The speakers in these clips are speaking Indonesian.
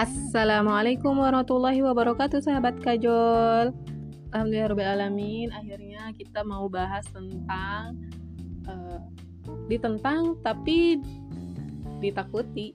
Assalamualaikum warahmatullahi wabarakatuh sahabat kajol. Alhamdulillahirrahmanirrahim Akhirnya kita mau bahas tentang uh, Ditentang tapi ditakuti.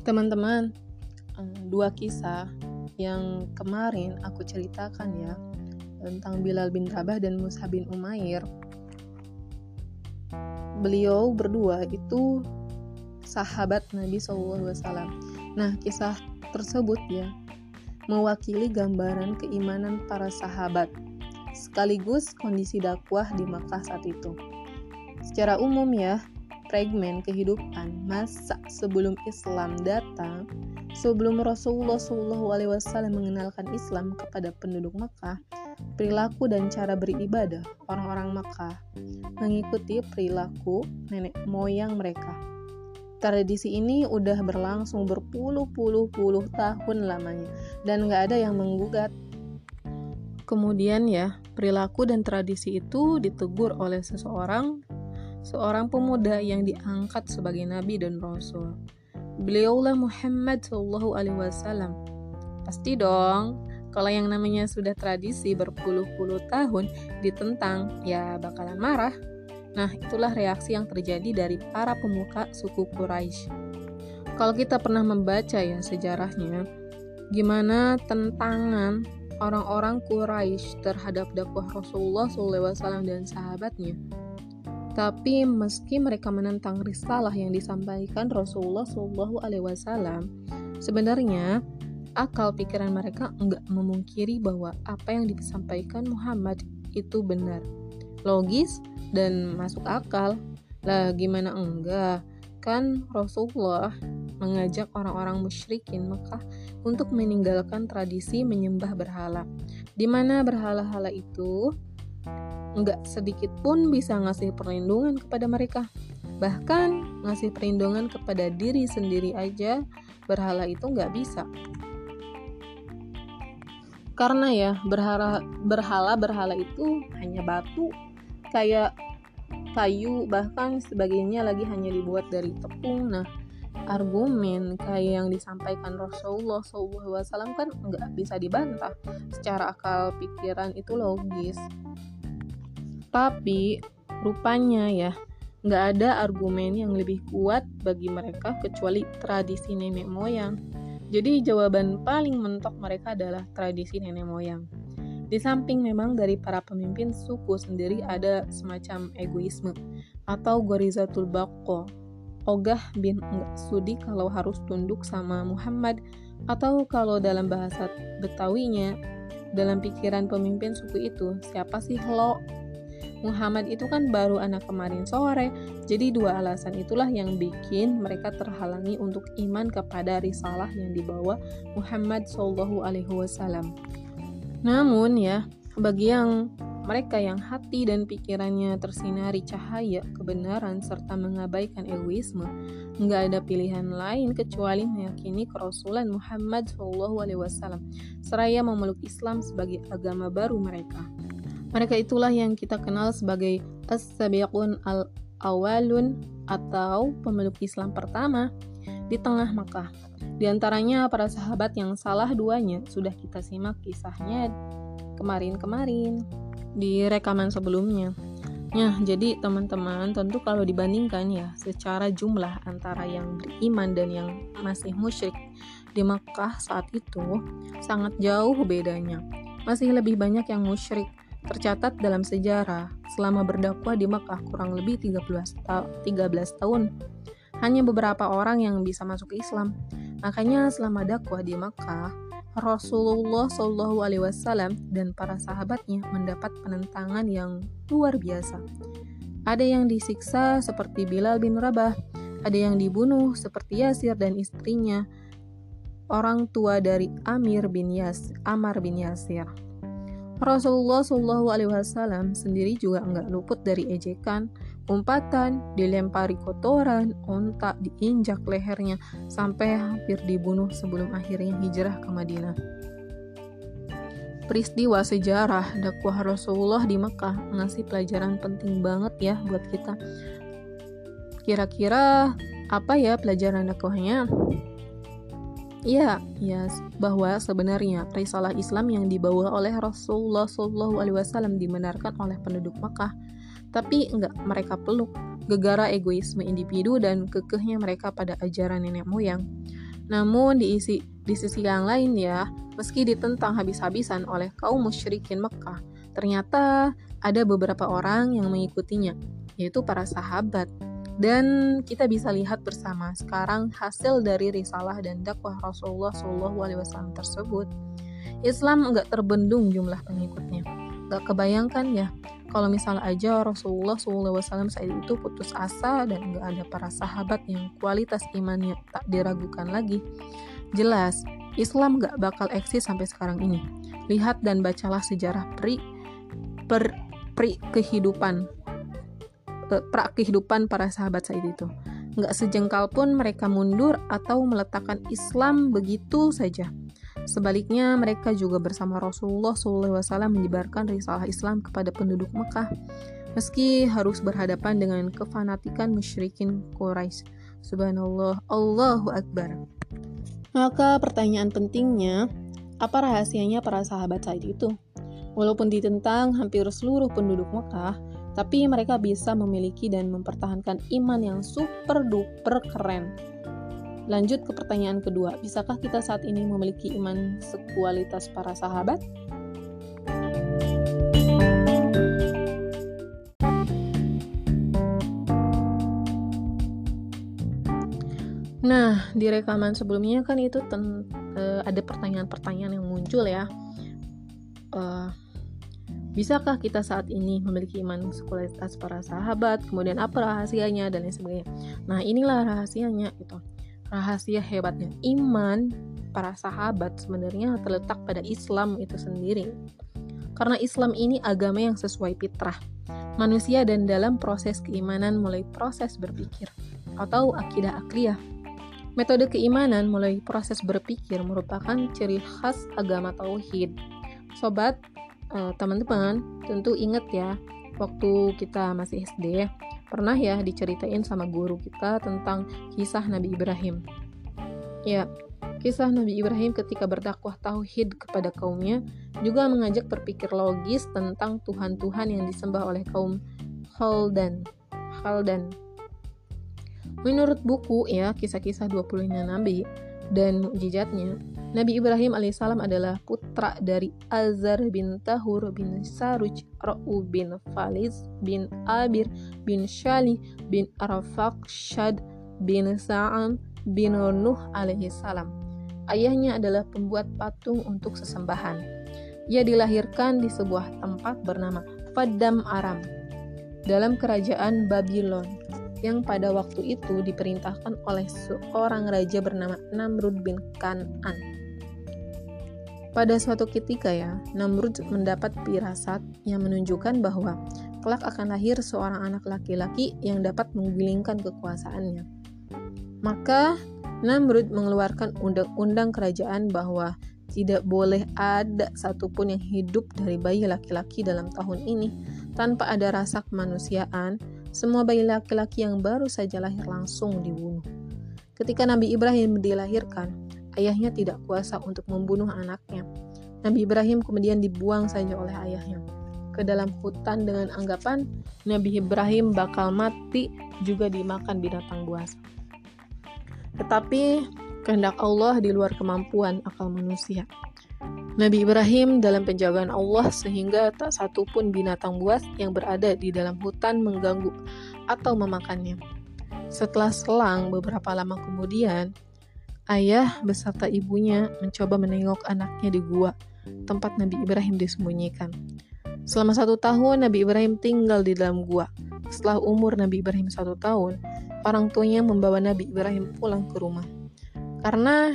Teman-teman uh, Dua kisah yang kemarin aku ceritakan ya Tentang Bilal bin Rabah dan Musa bin Umair. Beliau berdua itu sahabat Nabi SAW. Nah, kisah tersebut ya mewakili gambaran keimanan para sahabat sekaligus kondisi dakwah di Makkah saat itu. Secara umum ya, fragmen kehidupan masa sebelum Islam datang, sebelum Rasulullah SAW mengenalkan Islam kepada penduduk Makkah, perilaku dan cara beribadah orang-orang Makkah mengikuti perilaku nenek moyang mereka Tradisi ini udah berlangsung berpuluh-puluh-puluh tahun lamanya dan nggak ada yang menggugat. Kemudian ya, perilaku dan tradisi itu ditegur oleh seseorang, seorang pemuda yang diangkat sebagai nabi dan rasul. Beliaulah Muhammad Shallallahu Alaihi Wasallam. Pasti dong, kalau yang namanya sudah tradisi berpuluh-puluh tahun ditentang, ya bakalan marah. Nah, itulah reaksi yang terjadi dari para pemuka suku Quraisy. Kalau kita pernah membaca ya sejarahnya, gimana tentangan orang-orang Quraisy terhadap dakwah Rasulullah SAW dan sahabatnya. Tapi meski mereka menentang risalah yang disampaikan Rasulullah SAW, sebenarnya akal pikiran mereka enggak memungkiri bahwa apa yang disampaikan Muhammad itu benar, logis dan masuk akal. Lah gimana enggak? Kan Rasulullah mengajak orang-orang musyrikin Mekah untuk meninggalkan tradisi menyembah berhala. Di mana berhala-hala itu enggak sedikit pun bisa ngasih perlindungan kepada mereka. Bahkan ngasih perlindungan kepada diri sendiri aja berhala itu nggak bisa karena ya berhala berhala berhala itu hanya batu kayak kayu bahkan sebagainya lagi hanya dibuat dari tepung. Nah argumen kayak yang disampaikan Rasulullah SAW kan nggak bisa dibantah. Secara akal pikiran itu logis. Tapi rupanya ya nggak ada argumen yang lebih kuat bagi mereka kecuali tradisi nenek moyang. Jadi jawaban paling mentok mereka adalah tradisi nenek moyang di samping memang dari para pemimpin suku sendiri ada semacam egoisme atau gorizatul bako. Ogah bin sudi kalau harus tunduk sama Muhammad atau kalau dalam bahasa Betawinya dalam pikiran pemimpin suku itu siapa sih lo Muhammad itu kan baru anak kemarin sore, jadi dua alasan itulah yang bikin mereka terhalangi untuk iman kepada risalah yang dibawa Muhammad Shallallahu Alaihi Wasallam. Namun ya, bagi yang mereka yang hati dan pikirannya tersinari cahaya kebenaran serta mengabaikan egoisme, nggak ada pilihan lain kecuali meyakini kerasulan Muhammad SAW, seraya memeluk Islam sebagai agama baru mereka. Mereka itulah yang kita kenal sebagai as-sabiqun al-awalun atau pemeluk Islam pertama di tengah Makkah. Di antaranya para sahabat yang salah duanya sudah kita simak kisahnya kemarin-kemarin di rekaman sebelumnya. Ya, jadi teman-teman tentu kalau dibandingkan ya secara jumlah antara yang beriman dan yang masih musyrik di Makkah saat itu sangat jauh bedanya. Masih lebih banyak yang musyrik tercatat dalam sejarah selama berdakwah di Makkah kurang lebih 13, ta 13 tahun hanya beberapa orang yang bisa masuk Islam. Makanya selama dakwah di Makkah, Rasulullah Shallallahu Alaihi Wasallam dan para sahabatnya mendapat penentangan yang luar biasa. Ada yang disiksa seperti Bilal bin Rabah, ada yang dibunuh seperti Yasir dan istrinya, orang tua dari Amir bin Yas, Amar bin Yasir. Rasulullah Shallallahu Alaihi Wasallam sendiri juga enggak luput dari ejekan, umpatan, dilempari kotoran, ontak diinjak lehernya sampai hampir dibunuh sebelum akhirnya hijrah ke Madinah. Peristiwa sejarah dakwah Rasulullah di Mekah ngasih pelajaran penting banget ya buat kita. Kira-kira apa ya pelajaran dakwahnya? Ya, ya bahwa sebenarnya risalah Islam yang dibawa oleh Rasulullah Wasallam dibenarkan oleh penduduk Makkah, tapi enggak mereka peluk gegara egoisme individu dan kekehnya mereka pada ajaran nenek moyang. Namun diisi di sisi yang lain ya, meski ditentang habis-habisan oleh kaum musyrikin Mekah, ternyata ada beberapa orang yang mengikutinya, yaitu para sahabat dan kita bisa lihat bersama sekarang hasil dari risalah dan dakwah Rasulullah SAW tersebut. Islam nggak terbendung jumlah pengikutnya. Nggak kebayangkan ya, kalau misalnya aja Rasulullah SAW saat itu putus asa dan nggak ada para sahabat yang kualitas imannya tak diragukan lagi. Jelas, Islam nggak bakal eksis sampai sekarang ini. Lihat dan bacalah sejarah pri, per, pri kehidupan pra kehidupan para sahabat saat itu. Nggak sejengkal pun mereka mundur atau meletakkan Islam begitu saja. Sebaliknya, mereka juga bersama Rasulullah SAW menyebarkan risalah Islam kepada penduduk Mekah, meski harus berhadapan dengan kefanatikan musyrikin Quraisy. Subhanallah, Allahu Akbar. Maka pertanyaan pentingnya, apa rahasianya para sahabat saat itu? Walaupun ditentang hampir seluruh penduduk Mekah, tapi mereka bisa memiliki dan mempertahankan iman yang super duper keren. Lanjut ke pertanyaan kedua, bisakah kita saat ini memiliki iman sekualitas para sahabat? Nah, di rekaman sebelumnya kan itu ten, uh, ada pertanyaan-pertanyaan yang muncul ya. Uh, Bisakah kita saat ini memiliki iman sekualitas para sahabat? Kemudian apa rahasianya dan lain sebagainya. Nah, inilah rahasianya gitu. Rahasia hebatnya iman para sahabat sebenarnya terletak pada Islam itu sendiri. Karena Islam ini agama yang sesuai fitrah manusia dan dalam proses keimanan mulai proses berpikir atau akidah akliyah. Metode keimanan mulai proses berpikir merupakan ciri khas agama tauhid. Sobat, eh, teman-teman tentu ingat ya waktu kita masih SD pernah ya diceritain sama guru kita tentang kisah Nabi Ibrahim. Ya, kisah Nabi Ibrahim ketika berdakwah tauhid kepada kaumnya juga mengajak berpikir logis tentang Tuhan-Tuhan yang disembah oleh kaum Khaldan. Khaldan. Menurut buku ya, kisah-kisah 25 nabi dan mukjizatnya, Nabi Ibrahim alaihissalam adalah putra dari Azar bin Tahur bin Saruj, Ra'u bin Faliz bin Abir bin Shali bin Shad bin Sa'am bin Nuh alaihissalam. Ayahnya adalah pembuat patung untuk sesembahan. Ia dilahirkan di sebuah tempat bernama Padam Aram dalam kerajaan Babylon yang pada waktu itu diperintahkan oleh seorang raja bernama Namrud bin Kan'an. Pada suatu ketika ya, Namrud mendapat pirasat yang menunjukkan bahwa kelak akan lahir seorang anak laki-laki yang dapat menggulingkan kekuasaannya. Maka Namrud mengeluarkan undang-undang kerajaan bahwa tidak boleh ada satupun yang hidup dari bayi laki-laki dalam tahun ini tanpa ada rasa kemanusiaan. Semua bayi laki-laki yang baru saja lahir langsung dibunuh. Ketika Nabi Ibrahim dilahirkan, ayahnya tidak kuasa untuk membunuh anaknya. Nabi Ibrahim kemudian dibuang saja oleh ayahnya ke dalam hutan dengan anggapan Nabi Ibrahim bakal mati juga dimakan binatang buas. Tetapi kehendak Allah di luar kemampuan akal manusia. Nabi Ibrahim dalam penjagaan Allah sehingga tak satu pun binatang buas yang berada di dalam hutan mengganggu atau memakannya. Setelah selang beberapa lama kemudian, Ayah beserta ibunya mencoba menengok anaknya di gua, tempat Nabi Ibrahim disembunyikan. Selama satu tahun, Nabi Ibrahim tinggal di dalam gua. Setelah umur Nabi Ibrahim satu tahun, orang tuanya membawa Nabi Ibrahim pulang ke rumah. Karena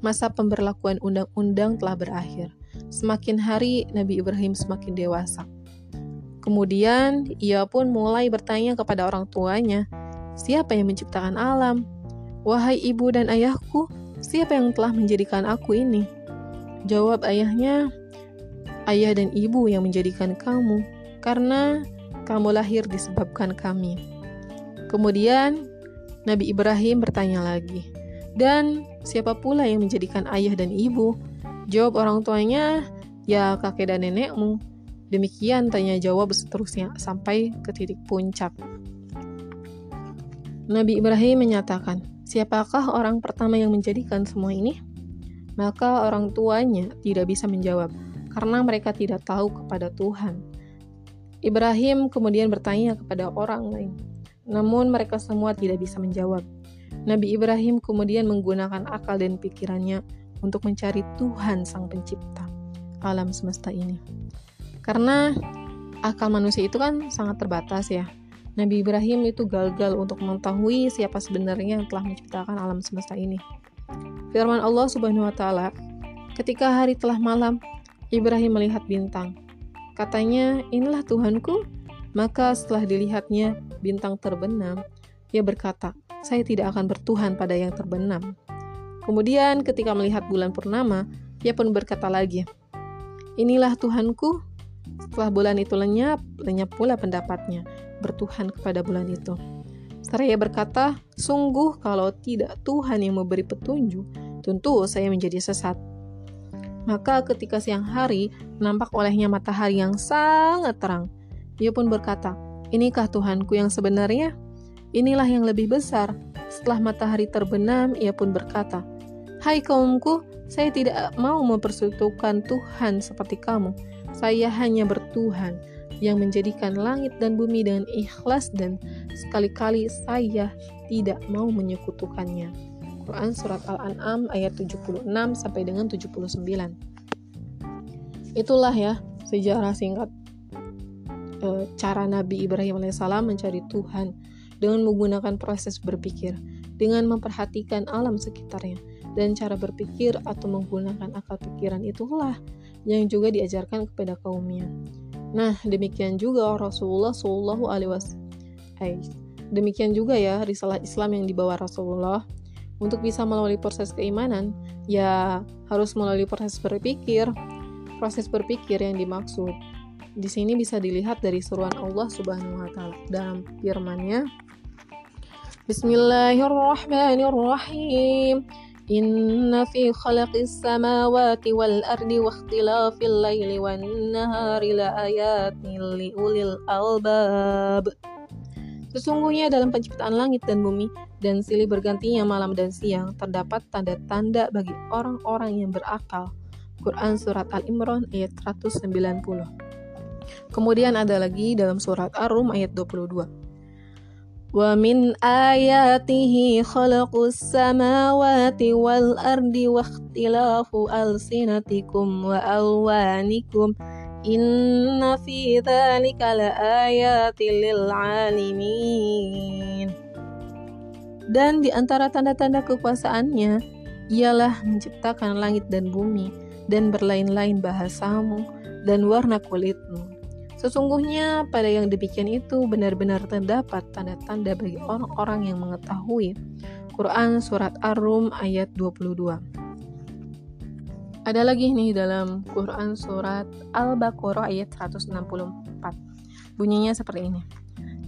masa pemberlakuan undang-undang telah berakhir. Semakin hari, Nabi Ibrahim semakin dewasa. Kemudian, ia pun mulai bertanya kepada orang tuanya, siapa yang menciptakan alam? Wahai ibu dan ayahku, siapa yang telah menjadikan aku ini? Jawab ayahnya, ayah dan ibu yang menjadikan kamu, karena kamu lahir disebabkan kami. Kemudian Nabi Ibrahim bertanya lagi, dan siapa pula yang menjadikan ayah dan ibu? Jawab orang tuanya, ya kakek dan nenekmu. Demikian tanya jawab seterusnya sampai ke titik puncak. Nabi Ibrahim menyatakan, siapakah orang pertama yang menjadikan semua ini? Maka orang tuanya tidak bisa menjawab, karena mereka tidak tahu kepada Tuhan. Ibrahim kemudian bertanya kepada orang lain, namun mereka semua tidak bisa menjawab. Nabi Ibrahim kemudian menggunakan akal dan pikirannya untuk mencari Tuhan Sang Pencipta alam semesta ini. Karena akal manusia itu kan sangat terbatas ya. Nabi Ibrahim itu gagal untuk mengetahui siapa sebenarnya yang telah menciptakan alam semesta ini. Firman Allah Subhanahu wa taala, ketika hari telah malam, Ibrahim melihat bintang. Katanya, "Inilah Tuhanku." Maka setelah dilihatnya bintang terbenam, ia berkata, saya tidak akan bertuhan pada yang terbenam. Kemudian ketika melihat bulan purnama, ia pun berkata lagi, Inilah Tuhanku. Setelah bulan itu lenyap, lenyap pula pendapatnya, bertuhan kepada bulan itu. Seraya berkata, sungguh kalau tidak Tuhan yang memberi petunjuk, tentu saya menjadi sesat. Maka ketika siang hari, nampak olehnya matahari yang sangat terang. Ia pun berkata, inikah Tuhanku yang sebenarnya? Inilah yang lebih besar. Setelah matahari terbenam, ia pun berkata, Hai kaumku, saya tidak mau mempersekutukan Tuhan seperti kamu. Saya hanya bertuhan yang menjadikan langit dan bumi dengan ikhlas dan sekali-kali saya tidak mau menyekutukannya. Quran Surat Al-An'am ayat 76 sampai dengan 79. Itulah ya sejarah singkat e, cara Nabi Ibrahim alaihissalam mencari Tuhan dengan menggunakan proses berpikir, dengan memperhatikan alam sekitarnya, dan cara berpikir atau menggunakan akal pikiran itulah yang juga diajarkan kepada kaumnya. Nah, demikian juga Rasulullah Shallallahu Alaihi Wasallam. Demikian juga ya risalah Islam yang dibawa Rasulullah untuk bisa melalui proses keimanan, ya harus melalui proses berpikir. Proses berpikir yang dimaksud di sini bisa dilihat dari seruan Allah Subhanahu wa taala dalam firman-Nya Bismillahirrahmanirrahim. Ardi wa ikhtilafil laili wan nahari la ayatin li ulil albab. Sesungguhnya dalam penciptaan langit dan bumi dan silih bergantinya malam dan siang terdapat tanda-tanda bagi orang-orang yang berakal. Quran Surat Al-Imran ayat 190 Kemudian ada lagi dalam surat Ar-Rum ayat 22 ومن آياته خلق السماوات والأرض واختلاف ألسنتكم وألوانكم إن في ذلك لآيات للعالمين Dan di antara tanda-tanda kekuasaannya ialah menciptakan langit dan bumi dan berlain-lain bahasamu dan warna kulitmu Sesungguhnya pada yang demikian itu benar-benar terdapat tanda-tanda bagi orang-orang yang mengetahui. Quran Surat Ar-Rum ayat 22 Ada lagi nih dalam Quran Surat Al-Baqarah ayat 164 Bunyinya seperti ini.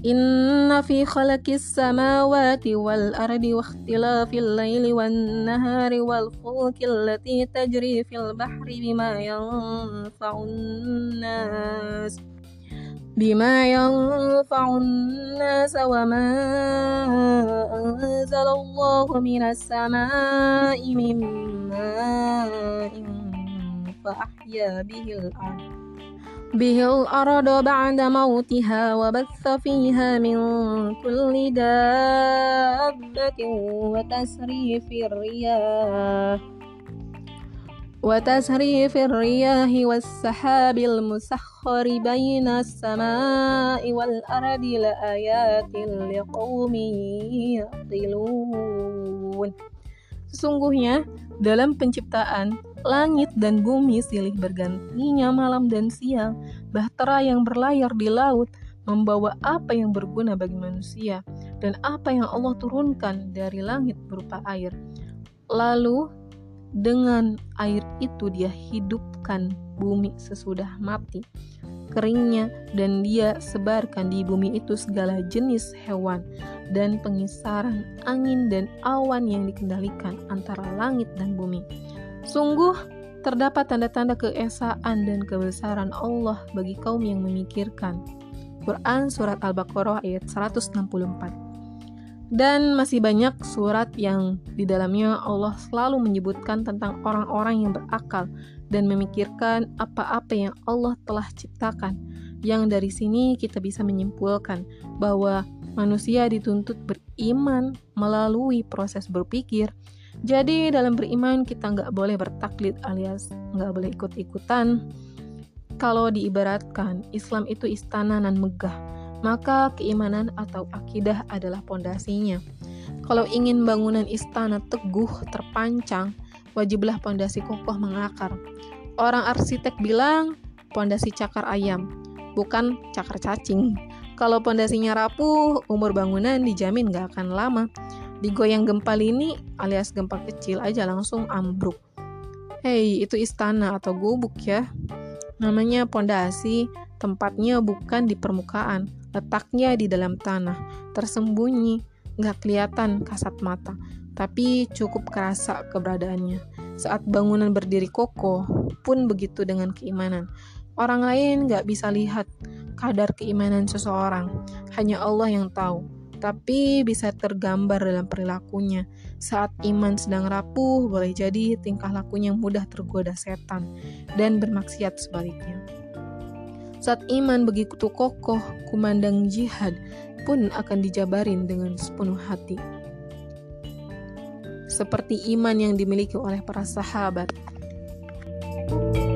Inna fi khalaqis samawati wal ardi wa ikhtilafil laili wan nahari wal fulki allati tajri fil bahri bima yanfa'un nas بما ينفع الناس وما أنزل الله من السماء من ماء فأحيا به الأرض. به الأرض بعد موتها وبث فيها من كل دابة وتسريف الرياح. وتسريف الرياح والسحاب المسخر بين السماء والأرض لآيات لقوم يعقلون Sesungguhnya dalam penciptaan langit dan bumi silih bergantinya malam dan siang, bahtera yang berlayar di laut membawa apa yang berguna bagi manusia dan apa yang Allah turunkan dari langit berupa air. Lalu dengan air itu dia hidupkan bumi sesudah mati. keringnya dan dia sebarkan di bumi itu segala jenis hewan dan pengisaran angin dan awan yang dikendalikan antara langit dan bumi. Sungguh terdapat tanda-tanda keesaan dan kebesaran Allah bagi kaum yang memikirkan. Quran Surat Al-Baqarah ayat 164 dan masih banyak surat yang di dalamnya Allah selalu menyebutkan tentang orang-orang yang berakal dan memikirkan apa-apa yang Allah telah ciptakan. Yang dari sini kita bisa menyimpulkan bahwa manusia dituntut beriman melalui proses berpikir. Jadi dalam beriman kita nggak boleh bertaklid alias nggak boleh ikut-ikutan. Kalau diibaratkan Islam itu istana nan megah maka keimanan atau akidah adalah pondasinya. Kalau ingin bangunan istana teguh terpancang, wajiblah pondasi kokoh mengakar. Orang arsitek bilang pondasi cakar ayam, bukan cakar cacing. Kalau pondasinya rapuh, umur bangunan dijamin gak akan lama. Digoyang gempa ini alias gempa kecil aja langsung ambruk. Hei, itu istana atau gubuk ya. Namanya pondasi, tempatnya bukan di permukaan, Letaknya di dalam tanah, tersembunyi, nggak kelihatan kasat mata, tapi cukup kerasa keberadaannya. Saat bangunan berdiri kokoh, pun begitu dengan keimanan. Orang lain nggak bisa lihat kadar keimanan seseorang, hanya Allah yang tahu. Tapi bisa tergambar dalam perilakunya. Saat iman sedang rapuh, boleh jadi tingkah lakunya mudah tergoda setan dan bermaksiat sebaliknya. Saat iman begitu kokoh, kumandang jihad pun akan dijabarin dengan sepenuh hati. Seperti iman yang dimiliki oleh para sahabat. thank you